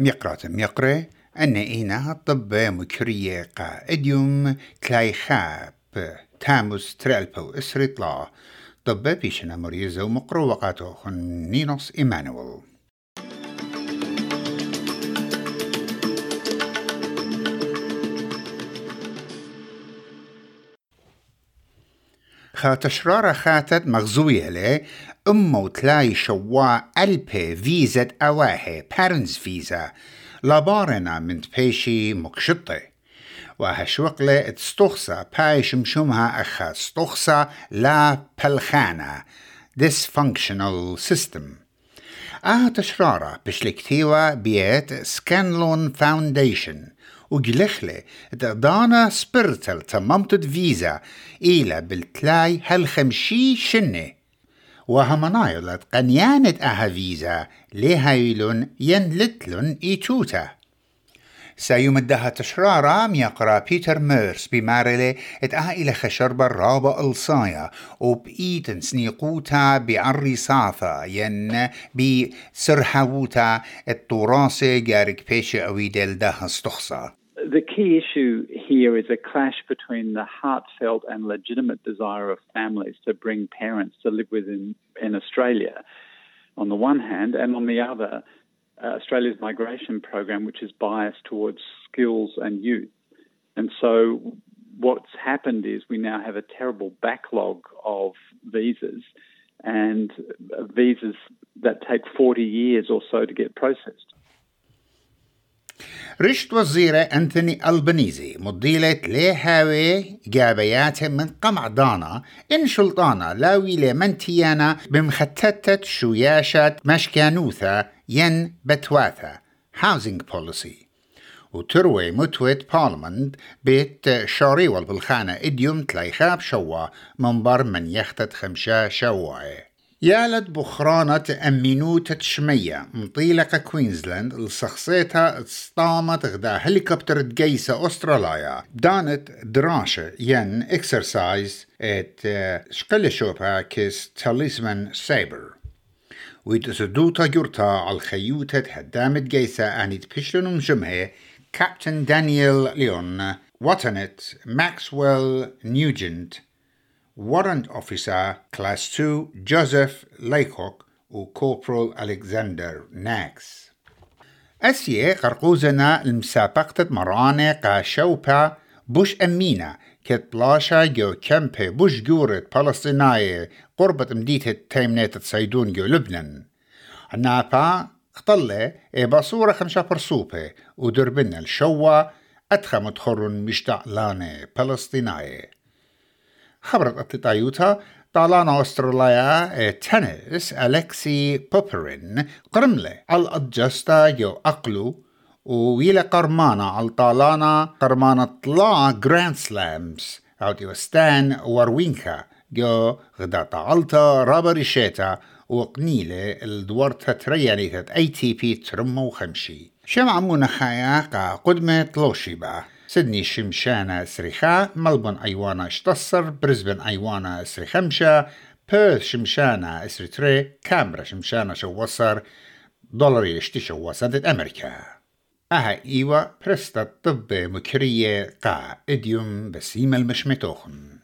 ميقرات ميقرة أن إينا الطب مكرية قا إديوم تلاي خاب. تاموس ترألبو إسريطلا. طب بيشنا مريزة ومقرو وقاتو خن نينوس إيمانويل. خاتشرارة خاتت مغزوية له أمو تلاي شوا ألبي فيزا أواهي بارنز فيزا لابارنا من تبيشي مكشطة وهشوقلة تستخصى بايش مشومها أخا استخصى لا بلخانة dysfunctional system. آه تشرارة بشلكتيوا بيت سكانلون فاونديشن وجلخلة دانا سبرتل تممتد فيزا. إلى بالتلاي هالخمشي شنه وهمنايلت قنيانت أها فيزا. لهايلون ينلتلون إيتوتا. سيمدها تشرارا ميقرا بيتر ميرس بمارلي. اتأها إلى خشرب الرابع ألصايا. وبإيتن سنيقوتا بعري صاثا ين بسرحوتا التراثي جارك بيش أويدل دها استخصا The key issue here is a clash between the heartfelt and legitimate desire of families to bring parents to live within in Australia on the one hand, and on the other, uh, Australia's migration program, which is biased towards skills and youth. And so, what's happened is we now have a terrible backlog of visas and visas that take 40 years or so to get processed. رشت وزيرة أنثوني ألبنيزي مضيلة ليهاوي جابيات من قمع دانا إن شلطانا لاوي لمنتيانا بمختتة شوياشة مشكانوثا ين بتواثا housing policy. وتروي متوت بارلمنت بيت شاري والبلخانة إديوم تلايخاب شوا منبر من يختت خمشا شواي. يالد بخرانة أمينوت تشمية مطيلقة كوينزلاند الشخصيتها اصطامت غدا هليكوبتر تجيسة أستراليا. دانت دراشة ين إكسرسايز إت شقل شوبها كيس تاليسمان سايبر. ويتسدوتا جورتا على الخيوتة هدامت جيسة أني تبشلن مجمعه كابتن دانيال ليون واتنت ماكسويل نيوجنت. Warrant Officer Class 2 Joseph Laycock و Corporal Alexander Nax. أسيه قرقوزنا المسابقة مرانة قا شوبا بوش أمينة كت بلاشا جو كمبي بوش جورة فلسطينية قربة مديتة تيمنيت تصيدون جو لبنان. نابا اختلة إي بصورة خمسة برسوبة ودربنا الشوا أدخم تخرن مشتاق لاني فلسطينية خبرت طالان أستراليا تنس ألكسي بوبرين قرملة على الأجستا جو أقلو ويلا قرمانا على طالانا قرمانا طلا جراند سلامز أو وستان وروينكا جو غدا طالتا رابريشيتا وقنيلة الدورتا تريانيتت أي تي بي ترمو خمشي. شمع منخايا قا قدمة لوشيبا سيدني شمشانة سريخا ملبون أيوانا اشتصر بريسبن أيوانا اسري خمشة بيرث شمشانة اسري تري كامبرا شمشانة شوصر دولاري اشتي شوصدت أمريكا. أها إيوا برستا طب مكرية قا إديوم بسيم المشمتوخن.